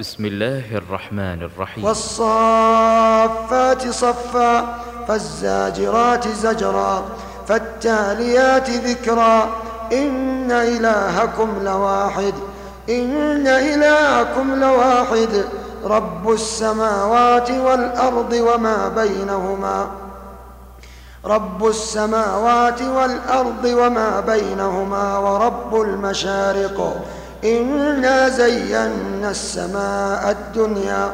بسم الله الرحمن الرحيم. والصافات صفا فالزاجرات زجرا فالتاليات ذكرا. إن إلهكم لواحد إن إلهكم لواحد. رب السماوات والأرض وما بينهما. رب السماوات والأرض وما بينهما. ورب المشارق. إنا زينا السماء الدنيا.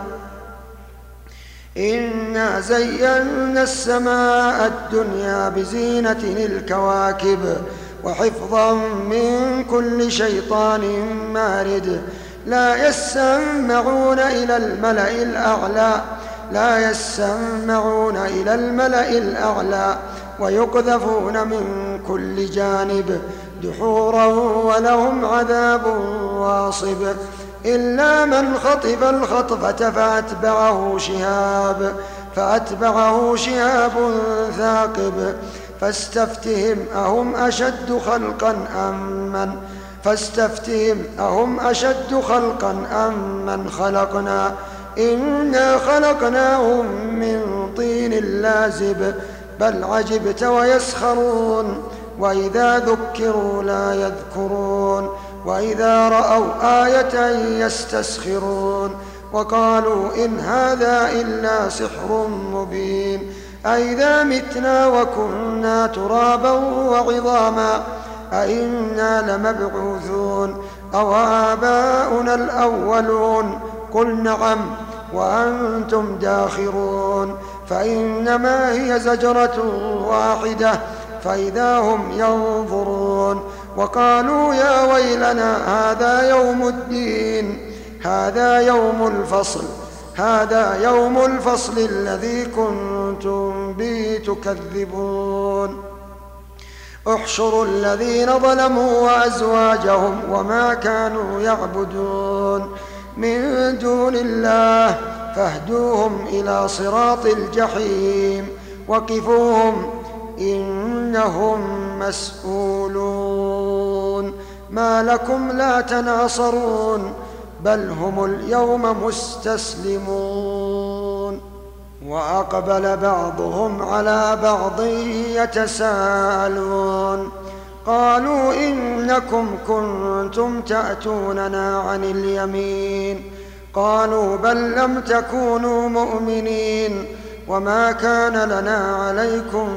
إنا زينا السماء الدنيا بزينة الكواكب وحفظا من كل شيطان مارد. لا يسمعون إلى الملأ الأعلى. لا يسمعون إلى الملأ الأعلى. ويقذفون من كل جانب. دحورا ولهم عذاب واصب إلا من خطف الخطفة فأتبعه شهاب فأتبعه شهاب ثاقب. فاستفتهم أهم أشد خلقا أم من؟ فاستفتهم أهم أشد خلقا أم من خلقنا؟ إنا خلقناهم من طين لازب بل عجبت ويسخرون. وإذا ذكروا لا يذكرون وإذا رأوا آية يستسخرون وقالوا إن هذا إلا سحر مبين أئذا متنا وكنا ترابا وعظاما أئنا لمبعوثون أو آباؤنا الأولون قل نعم وأنتم داخرون فإنما هي زجرة واحدة فإذا هم ينظرون وقالوا يا ويلنا هذا يوم الدين هذا يوم الفصل هذا يوم الفصل الذي كنتم به تكذبون. احشروا الذين ظلموا وأزواجهم وما كانوا يعبدون من دون الله فاهدوهم إلى صراط الجحيم وقفوهم إنهم مسؤولون. ما لكم لا تناصرون بل هم اليوم مستسلمون. وأقبل بعضهم على بعض يتساءلون. قالوا إنكم كنتم تأتوننا عن اليمين. قالوا بل لم تكونوا مؤمنين. وما كان لنا عليكم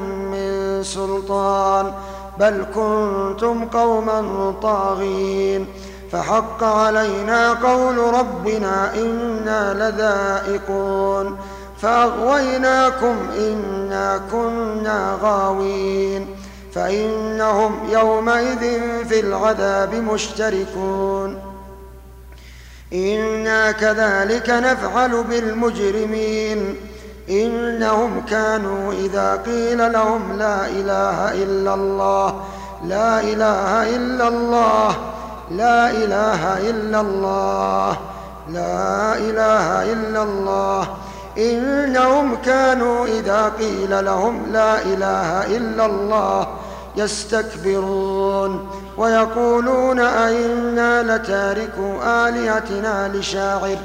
سلطان بل كنتم قوما طاغين. فحق علينا قول ربنا إنا لذائقون. فأغويناكم إنا كنا غاوين. فإنهم يومئذ في العذاب مشتركون. إنا كذلك نفعل بالمجرمين. إنهم كانوا إذا قيل لهم لا إله إلا الله لا إله إلا الله لا إله إلا الله لا إله إلا الله. إنهم كانوا إذا قيل لهم لا إله إلا الله يستكبرون ويقولون أئنا لتاركوا آلهتنا لشاعر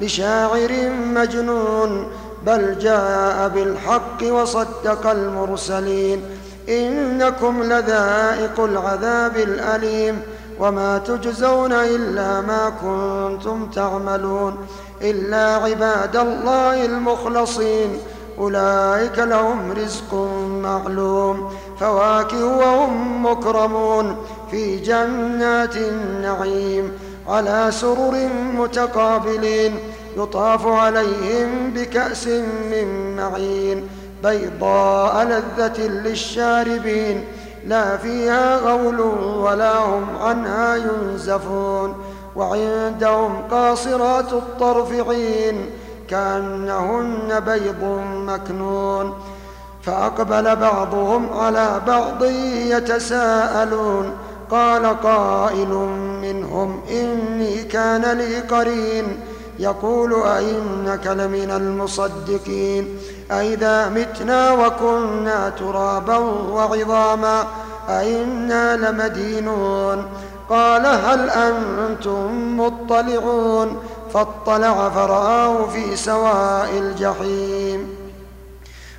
لشاعر مجنون. بل جاء بالحق وصدق المرسلين إنكم لذائق العذاب الأليم وما تجزون إلا ما كنتم تعملون إلا عباد الله المخلصين أولئك لهم رزق معلوم فواكه وهم مكرمون في جنات النعيم على سرر متقابلين يطاف عليهم بكأس من معين بيضاء لذة للشاربين لا فيها غول ولا هم عنها ينزفون وعندهم قاصرات الطرف عين كأنهن بيض مكنون فأقبل بعضهم على بعض يتساءلون قال قائل منهم إني كان لي قرين يقول أئنك لمن المصدقين أئذا متنا وكنا ترابا وعظاما أئنا لمدينون قال هل أنتم مطلعون فاطلع فرآه في سواء الجحيم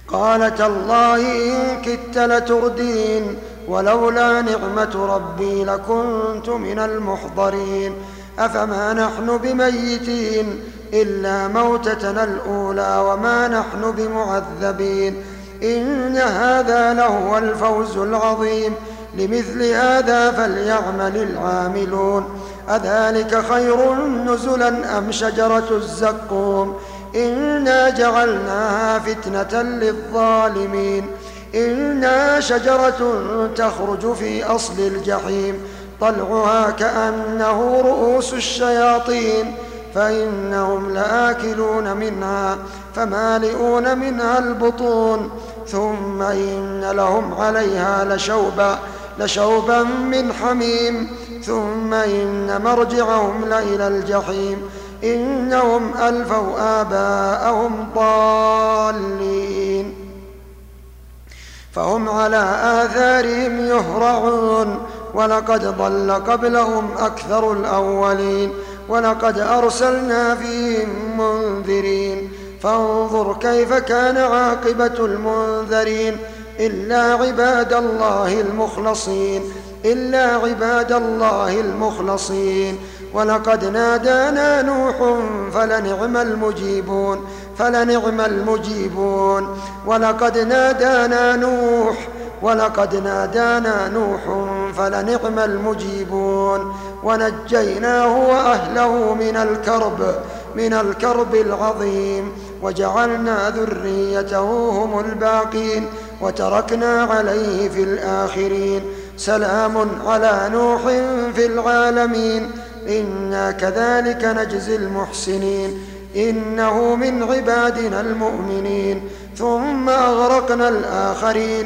قال تالله إن كدت لتردين ولولا نعمة ربي لكنت من المحضرين أفما نحن بميتين إلا موتتنا الأولى وما نحن بمعذبين إن هذا لهو الفوز العظيم لمثل هذا فليعمل العاملون أذلك خير نزلا أم شجرة الزقوم إنا جعلناها فتنة للظالمين إنها شجرة تخرج في أصل الجحيم طلعها كأنه رؤوس الشياطين فإنهم لآكلون منها فمالئون منها البطون ثم إن لهم عليها لشوبا لشوبا من حميم ثم إن مرجعهم لإلى الجحيم إنهم ألفوا آباءهم ضالين. فهم على آثارهم يهرعون. ولقد ضل قبلهم أكثر الأولين ولقد أرسلنا فيهم منذرين. فانظر كيف كان عاقبة المنذرين. إلا عباد الله المخلصين. إلا عباد الله المخلصين. ولقد نادانا نوح فلنعم المجيبون. فلنعم المجيبون. ولقد نادانا نوح ولقد نادانا نوح فلنعم المجيبون. ونجيناه وأهله من الكرب من الكرب العظيم. وجعلنا ذريته هم الباقين. وتركنا عليه في الآخرين. سلام على نوح في العالمين. إنا كذلك نجزي المحسنين. إنه من عبادنا المؤمنين. ثم أغرقنا الآخرين.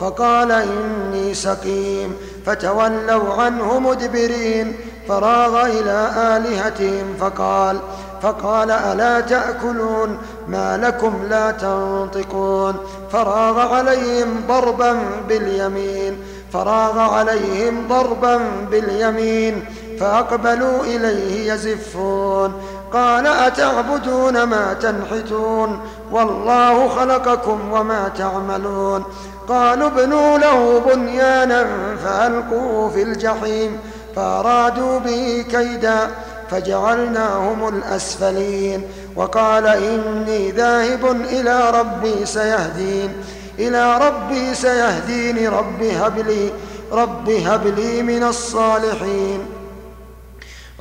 فقال إني سقيم. فتولوا عنه مدبرين. فراغ إلى آلهتهم فقال فقال ألا تأكلون؟ ما لكم لا تنطقون. فراغ عليهم ضربا باليمين. فراغ عليهم ضربا باليمين. فأقبلوا إليه يزفون. قال أتعبدون ما تنحتون؟ والله خلقكم وما تعملون. قالوا ابنوا له بنيانا فألقوه في الجحيم فأرادوا به كيدا فجعلناهم الأسفلين. وقال إني ذاهب إلى ربي سيهدين. إلى ربي سيهدين. رب هب لي رب هب لي من الصالحين.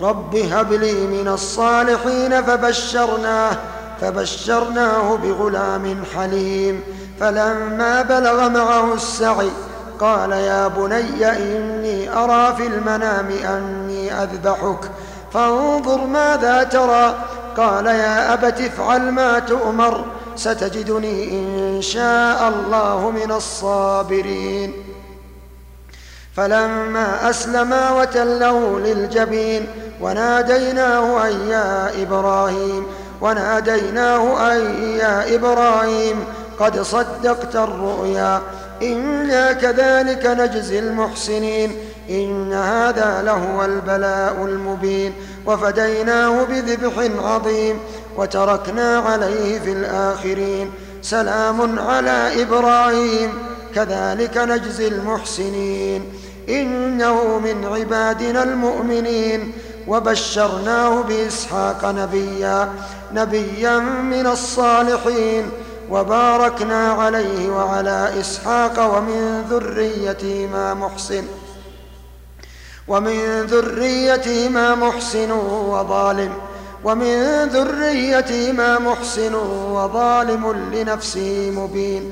رب هب لي من الصالحين فبشرناه فبشرناه بغلام حليم. فلما بلغ معه السعي قال يا بني إني أرى في المنام أني أذبحك فانظر ماذا ترى. قال يا أبت افعل ما تؤمر ستجدني إن شاء الله من الصابرين. فلما أسلما وتله للجبين وناديناه أن يا إبراهيم وناديناه أن يا إبراهيم قد صدقت الرؤيا إنا كذلك نجزي المحسنين إن هذا لهو البلاء المبين وفديناه بذبح عظيم وتركنا عليه في الآخرين سلام على إبراهيم. كذلك نجزي المحسنين. إنه من عبادنا المؤمنين. وبشرناه بإسحاق نبيا نبيا من الصالحين. وباركنا عليه وعلى إسحاق ومن ذريتهما محسن ومن ذريتهما محسن وظالم ومن ذريتهما محسن وظالم لنفسه مبين.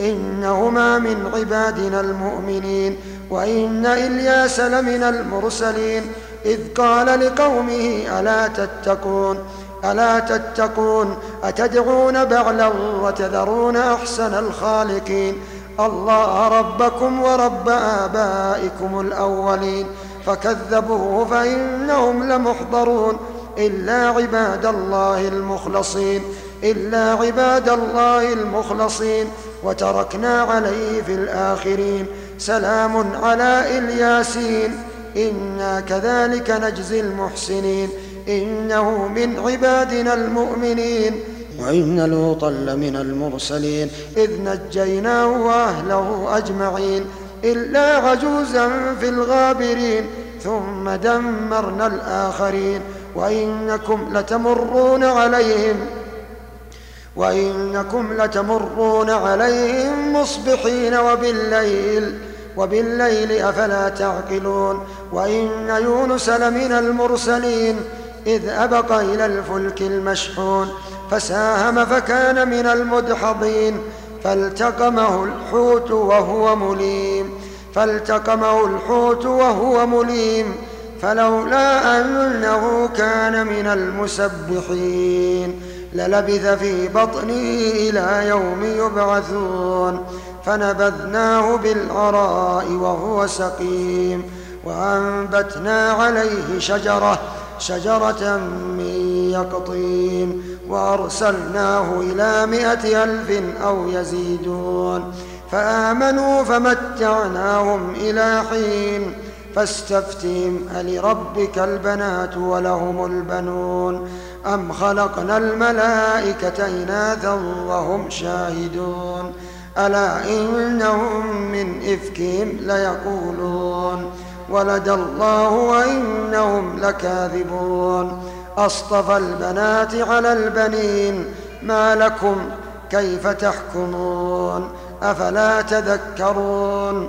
إنهما من عبادنا المؤمنين وإن إلياس لمن المرسلين إذ قال لقومه ألا تتقون؟ ألا تتقون؟ أتدعون بعلا وتذرون أحسن الخالقين؟ الله ربكم ورب آبائكم الأولين. فكذبوه فإنهم لمحضرون إلا عباد الله المخلصين. إلا عباد الله المخلصين وتركنا عليه في الآخرين. سلام على إلياسين. إنا كذلك نجزي المحسنين. إنه من عبادنا المؤمنين. وإن لوطا لمن المرسلين. إذ نجيناه وأهله أجمعين. إلا عجوزا في الغابرين. ثم دمرنا الآخرين. وإنكم لتمرون عليهم. وإنكم لتمرون عليهم مصبحين وبالليل وبالليل أفلا تعقلون وإن يونس لمن المرسلين إذ أبق إلى الفلك المشحون فساهم فكان من المدحضين فالتقمه الحوت وهو مليم فالتقمه الحوت وهو مليم فلولا أنه كان من المسبحين للبث في بطنه إلى يوم يبعثون. فنبذناه بالعراء وهو سقيم. وأنبتنا عليه شجرة شجرة من يقطين. وأرسلناه إلى مائة ألف أو يزيدون. فآمنوا فمتعناهم إلى حين. فاستفتهم ألربك البنات ولهم البنون؟ أم خلقنا الملائكة إناثا وهم شاهدون؟ ألا إنهم من إفكهم ليقولون؟ ولد الله وإنهم لكاذبون؟ أصطفى البنات على البنين ما لكم كيف تحكمون؟ أفلا تذكرون؟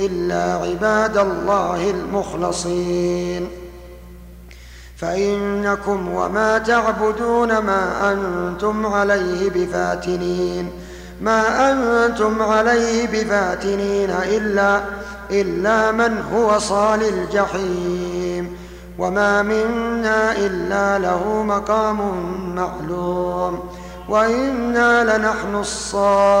إلا عباد الله المخلصين. فإنكم وما تعبدون ما أنتم عليه بفاتنين. ما أنتم عليه بفاتنين إلا إلا من هو صال الجحيم. وما منا إلا له مقام معلوم. وإنا لنحن الصافون.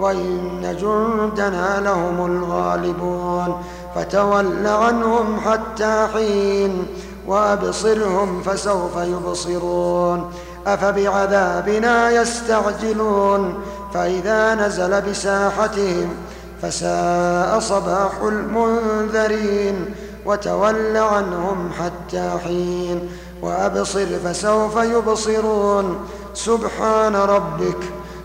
وإن جندنا لهم الغالبون. فتول عنهم حتى حين وأبصرهم فسوف يبصرون. أفبعذابنا يستعجلون. فإذا نزل بساحتهم فساء صباح المنذرين. وتول عنهم حتى حين وأبصر فسوف يبصرون. سبحان ربك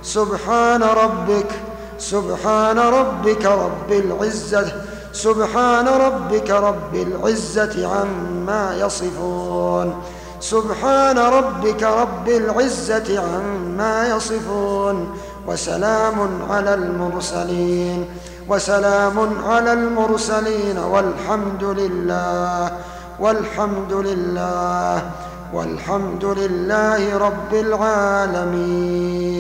سبحان ربك سبحان ربك رب العزة سبحان ربك رب العزة عما يصفون سبحان ربك رب العزة عما يصفون وسلام على المرسلين وسلام على المرسلين والحمد لله والحمد لله والحمد لله رب العالمين.